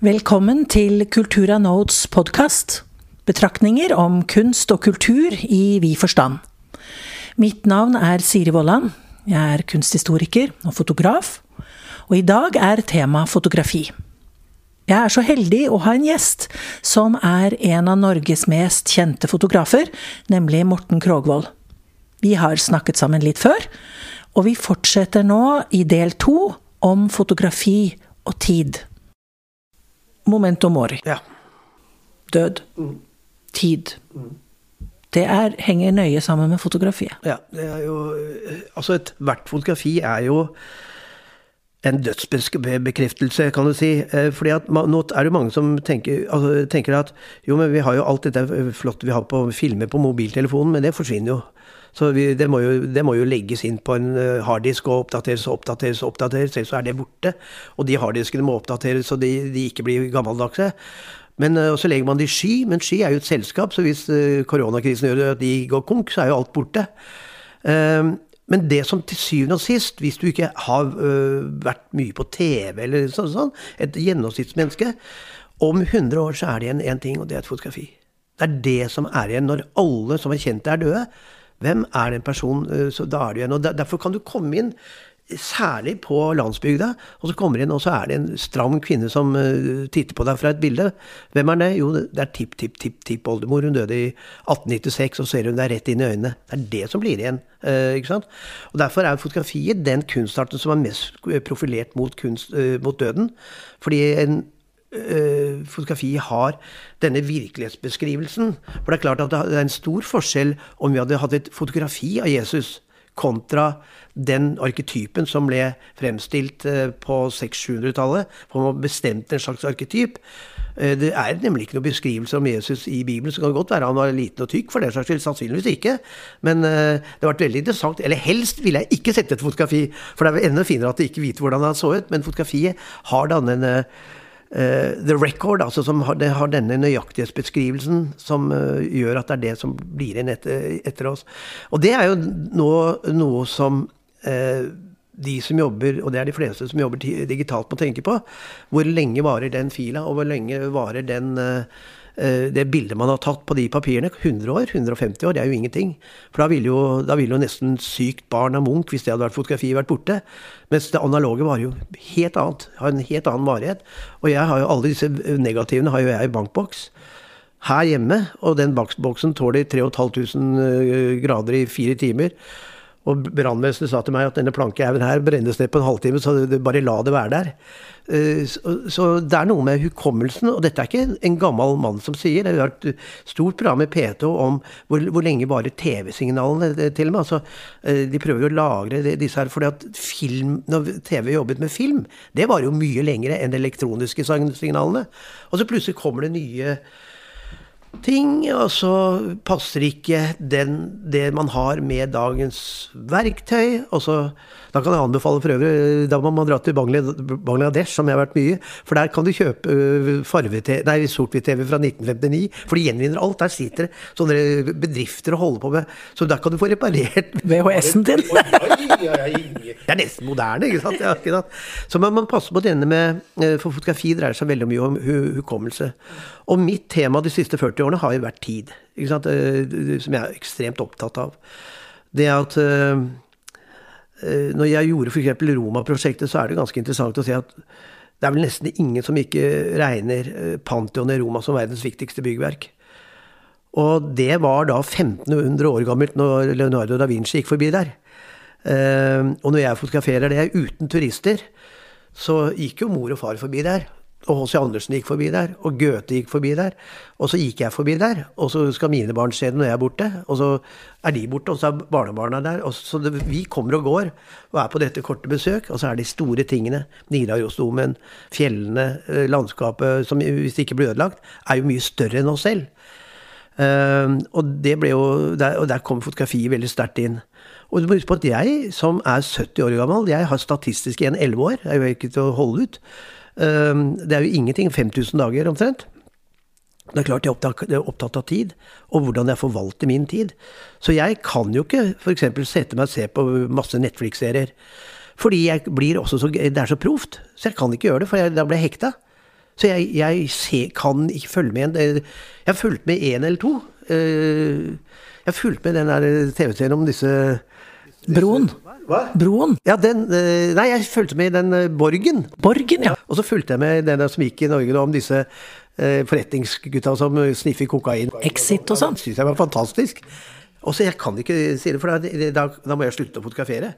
Velkommen til Kultura Notes podkast. Betraktninger om kunst og kultur i vid forstand. Mitt navn er Siri Vollan. Jeg er kunsthistoriker og fotograf. Og i dag er tema fotografi. Jeg er så heldig å ha en gjest som er en av Norges mest kjente fotografer, nemlig Morten Krogvold. Vi har snakket sammen litt før, og vi fortsetter nå i del to om fotografi og tid. Momento mori. Ja. Død. Tid. Det er, henger nøye sammen med fotografiet. ja det er jo Altså, ethvert fotografi er jo en dødsbekreftelse, kan du si. Eh, Fordi at nå er det mange som tenker, altså, tenker at jo, men vi har jo alt dette flotte vi har på filmer på mobiltelefonen, men det forsvinner jo. Så vi, det, må jo, det må jo legges inn på en eh, harddisk og oppdateres og oppdateres og oppdateres, ellers er det borte. Og de harddiskene må oppdateres så de, de ikke blir gammeldagse. Men eh, så legger man det i sky, men sky er jo et selskap, så hvis koronakrisen gjør at de går konk, så er jo alt borte. Eh, Men det som til syvende og sist, hvis du ikke har øh, vært mye på TV eller sånn, sånn et gjennomsnittsmenneske Om 100 år så er det igjen én ting, og det er et fotografi. Det er det som er igjen når alle som er kjent, er døde. Hvem er den personen? øh, Så da er det igjen. Og der- Derfor kan du komme inn, særlig på landsbygda, og så kommer inn, og så er det en stram kvinne som øh, titter på deg fra et bilde. Hvem er det? Jo, det er tipp-tipp-tipp-tippoldemor. Hun døde i 1896, og ser hun deg rett inn i øynene. Det er det som blir igjen. øh, ikke sant? Og Derfor er fotografiet den kunstarten som er mest profilert mot, kunst, øh, mot døden. Fordi en fotografi har denne virkelighetsbeskrivelsen. For det er klart at det er en stor forskjell om vi hadde hatt et fotografi av Jesus kontra den arketypen som ble fremstilt øh, på 600-700-tallet. For man bestemte en slags arketyp. Eh, Det er nemlig ikke noen beskrivelse om Jesus i Bibelen. Så kan det godt være han var liten og tykk, for den saks skyld. Sannsynligvis ikke. Men eh, det har vært veldig interessant. Eller helst ville jeg ikke sett et fotografi, for det er enda finere at de ikke vet hvordan han så ut. Men fotografiet har denne eh, the record, altså som har, har denne nøyaktighetsbeskrivelsen som uh, gjør at det er det som blir igjen etter, etter oss. Og det er jo nå noe som uh, de som jobber, og det er de fleste som jobber digitalt, må tenke på. Hvor lenge varer den fila, og hvor lenge varer den eh, eh, det bildet man har tatt på de papirene. 100 år, 150 år, det er jo ingenting. For da ville jo, da ville jo nesten sykt barn av Munch, hvis det hadde vært fotografi, vært borte. Mens det analoge varer jo helt annet. Har en helt annen varighet. Og jeg har jo alle disse negativene har jo jeg i bankboks. Her hjemme, og den bankboksen tåler 3500 grader i fire timer. Og brannvesenet sa til meg at denne plankehaugen her brennes ned på en halvtime, så bare la det være der. Eh, Så, det er noe med hukommelsen, og dette er ikke en gammel mann som sier. Det har vært et stort program i P2 om hvor, hvor lenge varer TV-signalene eh, til og med. Altså, eh, de prøver jo å lagre disse her, fordi at film, når TV jobbet med film, det varer jo mye lengre enn de elektroniske signalene. Og så plutselig kommer det nye ting, og så passer ikke den, det man har med dagens verktøy. Og så, da kan jeg anbefale for øvrig, da må man dra til Bangladesh, som jeg har vært mye. For der kan du kjøpe øh, sort-hvitt-TV fra 1959, for de gjenvinner alt. Der sitter det sånne bedrifter og holder på med Så der kan du få reparert VHS-en din. det er nesten moderne, ikke sant? Ja, ikke sant? Så man må passe på denne med eh, For fotografi dreier seg veldig mye om hukommelse. Og mitt tema de siste 40 årene har jo vært tid. Ikke sant? Eh, Som jeg er ekstremt opptatt av. Det at Når jeg gjorde f.eks. Roma-prosjektet, så er det ganske interessant å se at det er vel nesten ingen som ikke regner eh, Pantheon i Roma som verdens viktigste byggverk. Og det var da 1500 år gammelt når Leonardo da Vinci gikk forbi der. Eh, og når jeg fotograferer det uten turister, så gikk jo mor og far forbi der. Og H.C. Andersen gikk forbi der, og Goethe gikk forbi der. Og så gikk jeg forbi der, og så skal mine barn se det når jeg er borte. Og så er de borte, og så er barnebarna der. Og så det, vi kommer og går og er på dette korte besøk, og så er de store tingene. Nidarosdomen, fjellene, eh, landskapet, som hvis det ikke blir ødelagt, er jo mye større enn oss selv. Uh, og, det ble jo, der, og der kom fotografiet veldig sterkt inn. Og du må huske på at jeg, som er 70 år gammel, jeg har statistisk igjen 11 år. Jeg er jo ikke til å holde ut. Eh, det er jo ingenting. 5000 dager omtrent. Det er klart jeg er opptatt, av tid, og hvordan jeg forvalter min tid. Så jeg kan jo ikke f.eks. sette meg og se på masse Netflix-serier. Fordi jeg blir også så, det er så proft. Så jeg kan ikke gjøre det, for jeg, da blir jeg hekta. Så jeg, jeg se, kan ikke følge med. Jeg har fulgt med én eller to. Eh, jeg har fulgt med den der TV-serien om disse Broen. Hva? Broen. Ja, den eh, Nei, jeg fulgte med i den eh, Borgen. Borgen, ja. Og så fulgte jeg med den som gikk i Norge om disse eh, forretningsgutta som sniffer kokain. Exit og sånn. Det syns jeg var fantastisk. Og så jeg kan ikke si det, for da, da, da må jeg slutte å fotografere.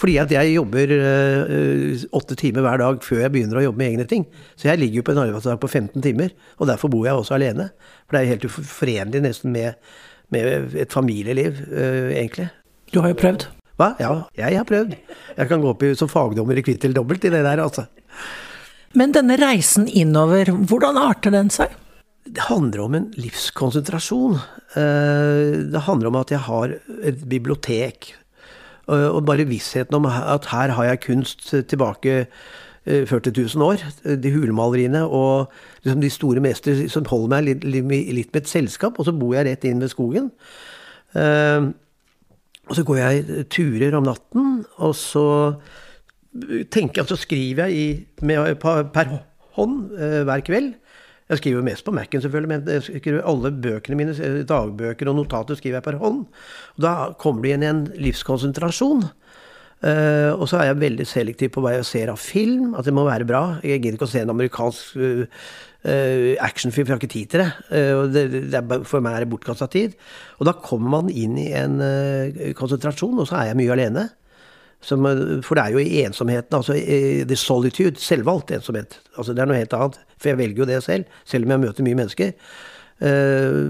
Fordi at jeg jobber øh, åtte timer hver dag før jeg begynner å jobbe med egne ting. Så jeg ligger jo på en arbeidsdag på 15 timer, og derfor bor jeg også alene. For det er helt uforenlig nesten med, med et familieliv, øh, egentlig. Du har jo prøvd. Hva? Ja, jeg har prøvd. Jeg kan gå opp i, som fagdommer i kvitt eller dobbelt i det der, altså. Men denne reisen innover, hvordan arter den seg? Det handler om en livskonsentrasjon. Eh, Det handler om at jeg har et bibliotek. Eh, Og bare vissheten om at her har jeg kunst tilbake eh, 40 000 år. De hulemaleriene og liksom de store mestere som holder meg litt, med et selskap. Og så bor jeg rett inn ved skogen. Eh, Og så går jeg turer om natten, og så tenker jeg, så skriver jeg i, med, per, hånd eh, hver kveld. Jeg skriver mest på Mac-en, selvfølgelig, men jeg skriver alle bøkene mine, eh, dagbøker og notater, skriver jeg per hånd. Og da kommer det igjen en livskonsentrasjon. Eh, og så er jeg veldig selektiv på hva jeg ser av film, at det må være bra. Jeg gidder ikke å se en amerikansk uh, uh, actionfilm, for jeg har ikke tid til det. Det, det er, for meg er det bortkasta tid. Og da kommer man inn i en konsentrasjon, og så er jeg mye alene. Som, for det er jo i ensomheten, altså the solitude, selvvalgt ensomhet. Altså Det er noe helt annet, for jeg velger jo det selv, selv om jeg møter mye mennesker.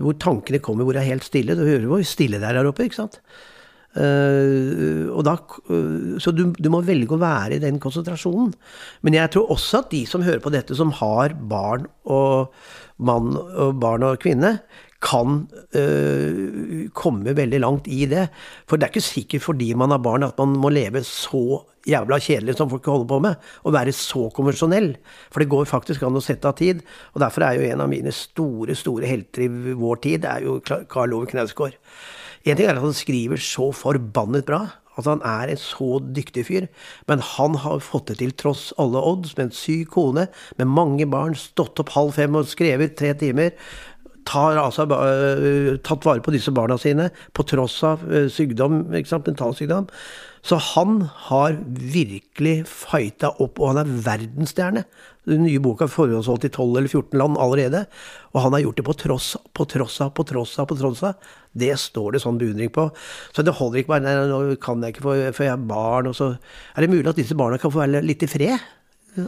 Hvor tankene kommer, hvor det er helt stille. Du hører hvor stille det er her oppe, ikke sant. Eh, da, eh, så du, du må velge å være i den konsentrasjonen. Men jeg tror også at de som hører på dette, som har barn og mann og barn og kvinne, kan øh, komme veldig langt i det. For det er ikke sikkert fordi man har barn at man må leve så jævla kjedelig som folk holder på med, og være så konvensjonell. For det går faktisk an å sette av tid. Og derfor er jo en av mine store, store helter i vår tid, det er jo Karl Ove Knausgård. En ting er at han skriver så forbannet bra. At han er en så dyktig fyr. Men han har fått det til tross alle odds, med en syk kone, med mange barn, stått opp halv fem og skrevet tre timer tar altså, øh, tatt vare på disse barna sine på tross av øh, sykdom, mentalsykdom. Så han har virkelig fighta opp, og han er verdensstjerne. Den nye boka er forhåndsholdt i 12 eller 14 land allerede. Og han har gjort det på tross, på tross av, på tross av, på tross av. Det står det sånn beundring på. Så det holder ikke bare Nei, nå kan jeg ikke, for, for jeg har barn. Og så er det mulig at disse barna kan få være litt i fred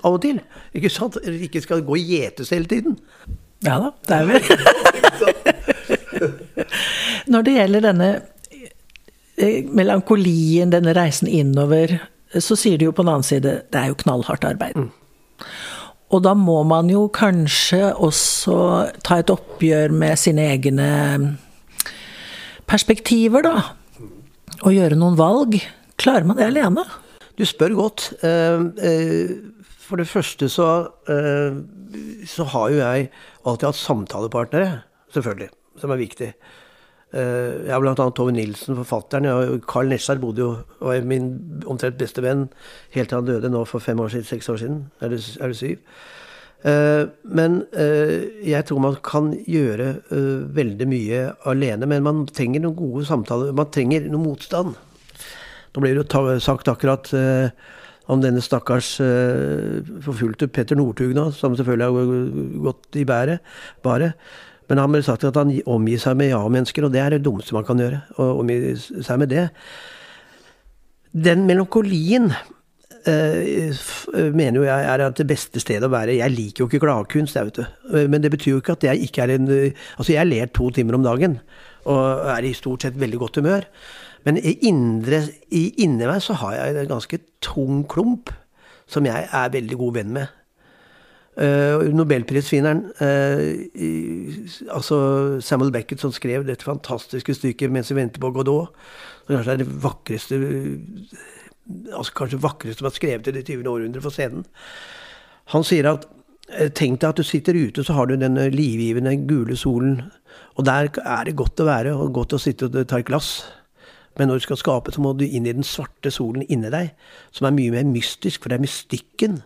av og til. Ikke sant? Ikke skal gå og gjetes hele tiden. Ja da, det er vel Når det gjelder denne eh, melankolien, denne reisen innover, så sier du jo på den annen side det er jo knallhardt arbeid. Og da må man jo kanskje også ta et oppgjør med sine egne perspektiver, da. Og gjøre noen valg. Klarer man det alene? Du spør godt. Eh, eh, For det første så, eh, så har jo jeg alltid hatt samtalepartnere, selvfølgelig, som er viktig. Eh, Jeg har annet Tove Nilsen, forfatteren. og Carl Nesjar bodde jo, og er min omtrent beste venn helt til han døde nå for fem år siden, seks år siden. Er det, er det syv? Eh, Men eh, jeg tror man kan gjøre veldig mye alene. Men man trenger noen gode samtaler. Man trenger noe motstand. Nå ble det jo sagt akkurat om denne stakkars eh, forfulgte Petter Northug nå, som selvfølgelig har gått i bæret. Bare. Men han ble sagt at han omgir seg med ja-mennesker, og det er det dummeste man kan gjøre. Å omgi seg med det. Den melankolien eh, mener jo jeg er det beste stedet å være. Jeg liker jo ikke gladkunst, jeg, vet du. Eh, Men det betyr jo ikke at jeg ikke er en eh, Altså, jeg ler to timer om dagen, og er i stort sett veldig godt humør. Men i indre, i inni meg så har jeg en ganske tung klump som jeg er veldig god venn med. Uh, Nobelprisvinneren, uh, altså Samuel Beckett, som skrev dette fantastiske stykket 'Mens vi venter på Godot', som kanskje er det vakreste altså kanskje vakreste som er skrevet i det 20. århundret for scenen. Han sier at eh, tenk deg at du sitter ute, så har du den eh, livgivende gule solen, og der er det godt å være, og godt å sitte og ta et glass. Men når du skal skape, så må du inn i den svarte solen inni deg, som er mye mer mystisk, for det er mystikken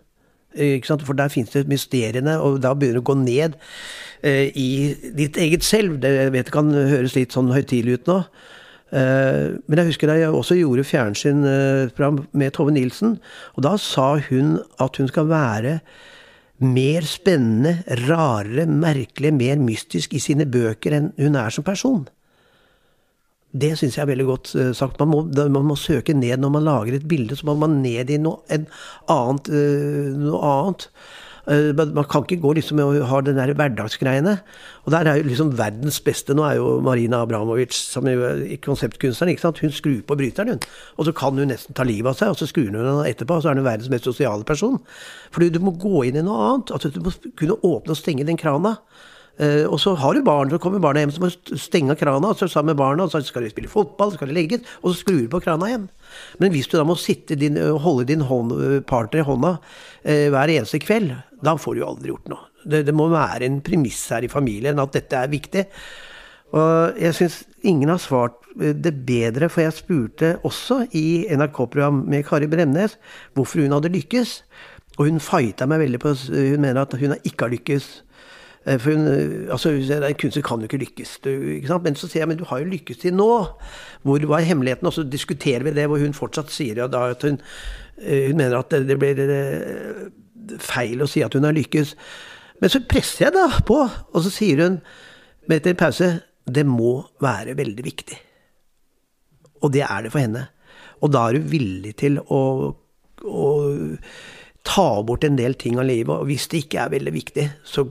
For der fins det mysteriene, og da begynner du å gå ned eh, i ditt eget selv. Det jeg vet kan høres litt sånn høytidelig ut nå. Eh, men jeg husker da jeg også gjorde fjernsynsprogram med Tove Nilsen. Og da sa hun at hun skal være mer spennende, rarere, merkelig, mer mystisk i sine bøker enn hun er som person. Det syns jeg er veldig godt eh, sagt. Man må, man må, søke ned når man lager et bilde. Så må man ned i noe annet. Eh, noe annet. Eh, man kan ikke gå liksom å ha den der hverdagsgreiene. Og der er jo liksom verdens beste Nå er jo Marina Abramovic, som er konseptkunstneren, ikke sant? hun skrur på bryteren, hun. Og så kan hun nesten ta livet av seg, og så skrur hun den etterpå, og så er hun verdens mest sosiale person. Fordi du må gå inn i noe annet. Altså, du må kunne åpne og stenge den krana. Uh, og så har du barn, så kommer barna hjem, så må du stenge krana og så sammen med barna, og så skal de spille fotball, så skal de legges, og så skrur du på krana igjen. Men hvis du da må sitte din, holde din hånd, partner i hånda hver eneste kveld, da får du jo aldri gjort noe. Det, det må være en premiss her i familien at dette er viktig. Og jeg syns ingen har svart eh, det bedre, for jeg spurte også i NRK-program med Kari Bremnes hvorfor hun hadde lykkes. Og hun fighta meg veldig på Hun mener at hun ikke har lykkes Eh, for hun, eh, altså, En kunstner kan jo ikke lykkes. Du, ikke Men så sier jeg men du har jo lykkes til nå. Hvor var hemmeligheten? Og så diskuterer vi det, hvor hun fortsatt sier ja, da, at hun, eh, hun, mener at det, det blir feil å si at hun har lykkes. Men så presser jeg da på, og så sier hun med etter en pause det må være veldig viktig. Og det er det for henne. Og da er hun villig til å, å ta bort en del ting av livet. Og hvis det ikke er veldig viktig, så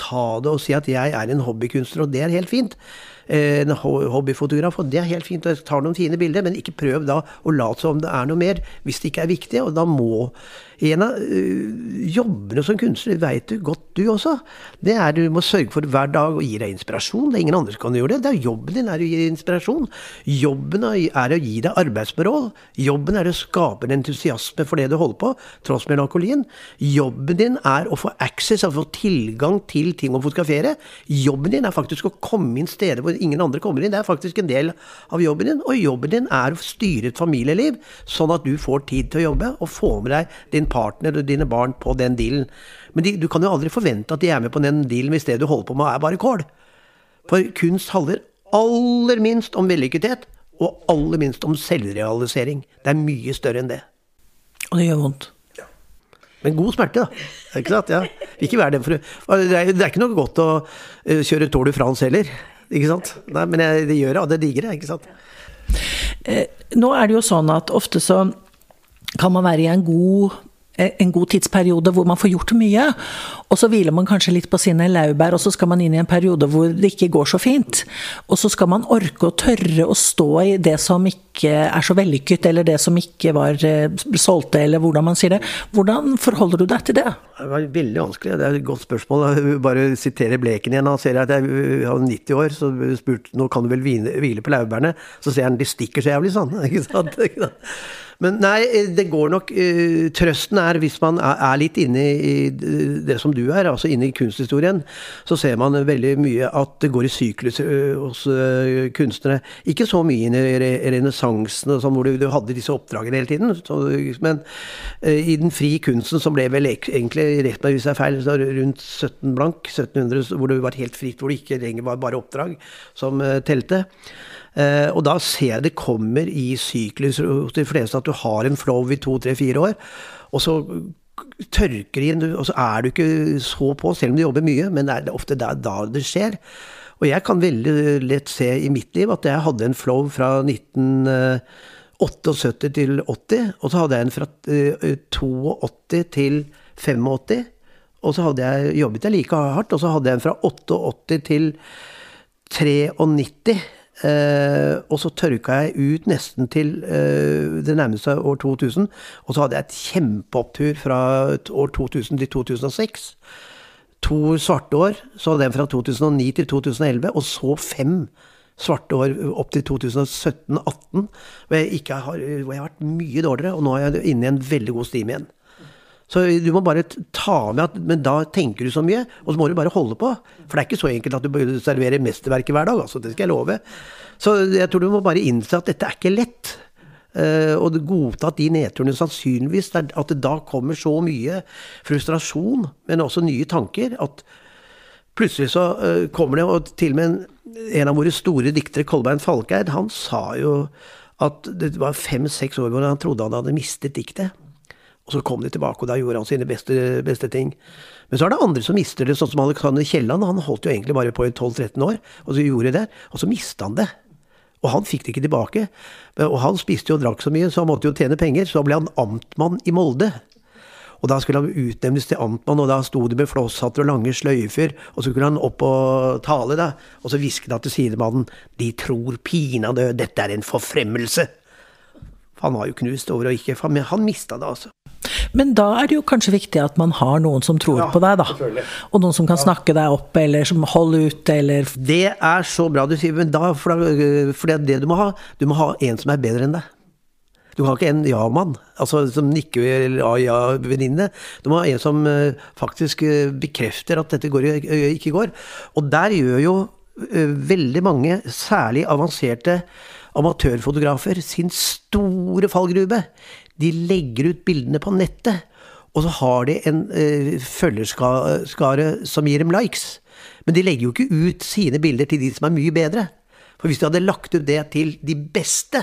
ta det og si at jeg er en hobbykunstner, og det er helt fint. Eh, en hobbyfotograf, og det er helt fint, og tar noen fine bilder, men ikke prøv da å late som det er noe mer hvis det ikke er viktig. Og da må en av uh, jobbene som kunstner, veit du godt du også, det er du må sørge for hver dag å gi deg inspirasjon. Det er ingen andre som kan gjøre det. det er Jobben din er å gi inspirasjon. Jobben er å gi deg arbeidsforhold. Jobben er å skape en entusiasme for det du holder på, tross melankolien. Jobben din er å få access, å få tilgang til ting å fotografere. Jobben din er faktisk å komme inn steder hvor ingen andre kommer inn. Det er faktisk en del av jobben din. Og jobben din er å styre et familieliv, sånn at du får tid til å jobbe, og få med deg din partner og dine barn på den dealen. Men de, du kan jo aldri forvente at de er med på den dealen hvis det du holder på med er bare kål. For kunst handler aller minst om vellykkethet, og aller minst om selvrealisering. Det er mye større enn det. Og det gjør vondt. Men god smerte, da. Ikke sant? Ja. Ikke vær den for det er, det er ikke noe godt å uh, kjøre Tour de France heller. Ikke sant? Nei, men jeg, det gjør jeg, og det digger jeg. Ikke sant? Eh, nå er det jo sånn at ofte så kan man være i en god en god tidsperiode hvor man får gjort mye. Og så hviler man kanskje litt på sine laurbær, og så skal man inn i en periode hvor det ikke går så fint. Og så skal man orke og tørre å stå i det som ikke er så vellykket, eller det som ikke var eh, solgte, eller hvordan man sier det. Hvordan forholder du deg til det? Det var veldig vanskelig. Det er et godt spørsmål. Jeg bare sitere Bleken igjen. Han ser at jeg er 90 år, så spurt nå kan du vel hvile på laurbærene. Så ser han de stikker så jævlig sånn. Ikke sant? Men nei, det går nok uh, Trøsten er, hvis man er, litt inne i det som du er, altså inne i kunsthistorien, så ser man veldig mye at det går i syklus uh, hos uh, kunstnere. Ikke så mye inn i re renessansen, hvor du, hadde disse oppdragene hele tiden. Men i den frie kunsten, som ble vel egentlig, rett meg hvis jeg er feil, rundt 17 blank, 1700, hvor det var helt fritt, hvor det ikke lenger var bare oppdrag som telte. Eh, og da ser jeg det kommer i syklus hos de fleste at du har en flow i to, tre, fire år. Og så tørker det inn, og så er du ikke så på, selv om du jobber mye, men det er ofte da, da det skjer. Og jeg kan veldig lett se i mitt liv at jeg hadde en flow fra 1978 til 80, og så hadde jeg en fra 82 eh, til 85. Og så hadde jeg jobbet jeg like hardt, og så hadde jeg en fra 88 til 93. Uh, og så tørka jeg ut nesten til eh, det nærmeste år 2000. Og så hadde jeg et kjempeopptur fra år 2000 til 2006. To svarte år. Så hadde jeg en fra 2009 til 2011, og så fem svarte år opp til 2017-2018. Hvor, hvor jeg har vært mye dårligere, og nå er jeg inne i en veldig god stim igjen. Så du må bare ta med at Men da tenker du så mye, og så må du bare holde på. For det er ikke så enkelt at du bør servere mesterverket hver dag, altså. Det skal jeg love. Så jeg tror du må bare innse at dette er ikke lett. og og godtatt de nedturene sannsynligvis, at det da kommer så mye frustrasjon, men også nye tanker, at plutselig så uh, kommer det, og til og med en, en av våre store diktere, Kolbein Falkeid, han sa jo at det var fem-seks år hvor han trodde han hadde mistet diktet. Og så kom de tilbake, og da gjorde han sine beste, beste, ting. Men så er det andre som mister det, sånn som Alexander Kielland. Han holdt jo egentlig bare på i 12-13 år, og så gjorde det, og så mista han det. Og han fikk det ikke tilbake. Og han spiste jo og drakk så mye, så han måtte jo tjene penger. Så da ble han amtmann i Molde. Og da skulle han utnevnes til amtmann, og da sto det med flosshatter og lange sløyfer, og så skulle han opp og tale, da. Og så hvisket han til sidemannen, de tror pinadø dette er en forfremmelse. Han var jo knust over og ikke, men han mista det, altså. Men da er det jo kanskje viktig at man har noen som tror ja, på deg, da. Og noen som kan snakke deg opp, eller som holder ut, eller Det er så bra du sier, men da, for, for det, det du må ha, du må ha en som er bedre enn deg. Du har ikke en ja-mann altså, som nikker eller ja-ja-venninne. Du må ha en som uh, faktisk uh, bekrefter at dette går, uh, ikke går. Og der gjør jo veldig mange, særlig avanserte amatørfotografer, sin store fallgruve. De legger ut bildene på nettet. Og så har de en følgerskare som gir dem likes. Men de legger jo ikke ut sine bilder til de som er mye bedre. For hvis de hadde lagt ut det til de beste,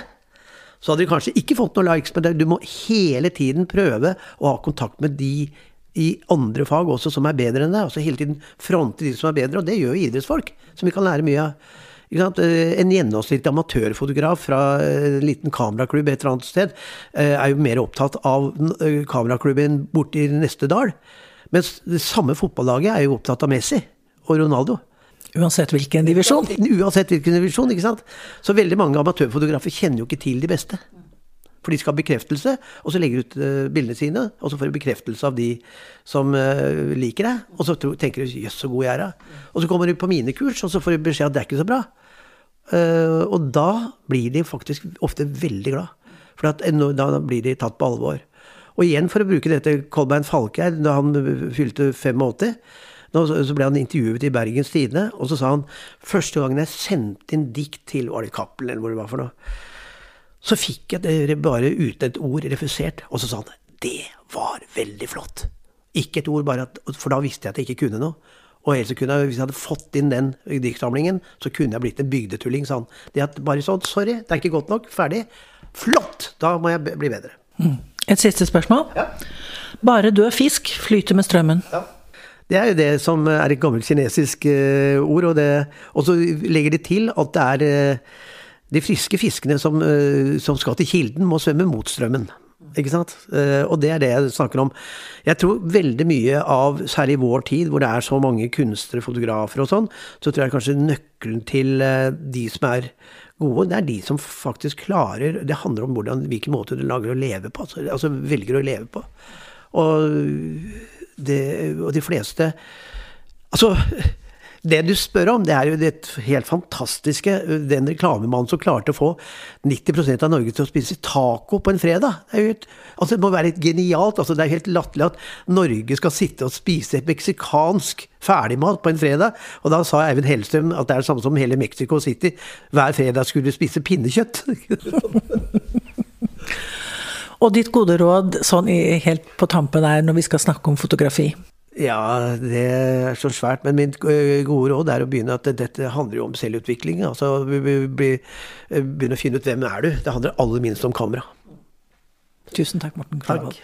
så hadde de kanskje ikke fått noen likes, men du må hele tiden prøve å ha kontakt med de i andre fag også som er bedre enn deg. Altså hele tiden fronte de som er bedre, og det gjør jo idrettsfolk, som vi kan lære mye av. Eh, en gjennomsnittlig amatørfotograf fra en liten kameraklubb et eller annet sted eh, er jo mer opptatt av eh, kameraklubben borti neste dal. Mens det samme fotballaget er jo opptatt av Messi og Ronaldo. Uansett hvilken divisjon? Uansett hvilken divisjon, ikke sant. Så veldig mange amatørfotografer kjenner jo ikke til de beste. For de skal ha bekreftelse, og så legger de ut bildene sine, og så får de bekreftelse av de som liker deg. Og så tenker de 'jøss, så god jeg er'. Og så kommer de på mine kurs, og så får de beskjed at det er ikke så bra. Uh, og da blir de faktisk ofte veldig glad. For da blir de tatt på alvor. Og igjen, for å bruke dette Kolbein Falkeid, da han fylte 85 så ble han intervjuet i Bergens Tidende, og så sa han første gangen jeg sendte inn dikt til Var det Cappelen, eller hvor det var for noe? Så fikk jeg bare uten et ord refusert. Og så sa han det var veldig flott. Ikke et ord, bare at, for da visste jeg at jeg ikke kunne noe. Og jeg, hvis jeg hadde fått inn den diktsamlingen, så kunne jeg blitt en bygdetulling, sa han. Det at bare sånn, sorry, det er ikke godt nok, ferdig. Flott! Da må jeg bli bedre. Mm. Et siste spørsmål. Ja. Bare død fisk flyter med strømmen. Ja. Det er jo det som er et gammelt kinesisk uh, ord. Og, det, og, så legger de til at det er uh, de friske fiskene som, uh, som, skal til kilden, må svømme mot strømmen. Ikke sant? og det er det jeg snakker om. Jeg tror veldig mye av, særlig i vår tid, hvor det er så mange kunstnere, fotografer og sånn, så tror jeg kanskje nøkkelen til de som er gode, det er de som faktisk klarer Det handler om hvordan, hvilken måte du lager å leve på. Altså, altså velger å leve på. Og det, og de fleste Altså, det du spør om, det er jo det helt fantastiske Den reklamemannen som klarte å få 90% av Norge til å spise taco på en fredag. Det, et, altså det må være litt genialt. Altså det er helt latterlig at Norge skal sitte og spise et meksikansk ferdigmat på en fredag. Og da sa Eivind Hellstrøm at det er det samme som hele Mexico City hver fredag skulle du spise pinnekjøtt. Og ditt gode råd sånn helt på tampen er når vi skal snakke om fotografi? Ja, det er så svært. Men mitt gode råd er å begynne at dette handler jo om selvutvikling. Altså begynne å finne ut hvem er du. Det handler aller minst om kamera. Tusen takk, Morten Klavald.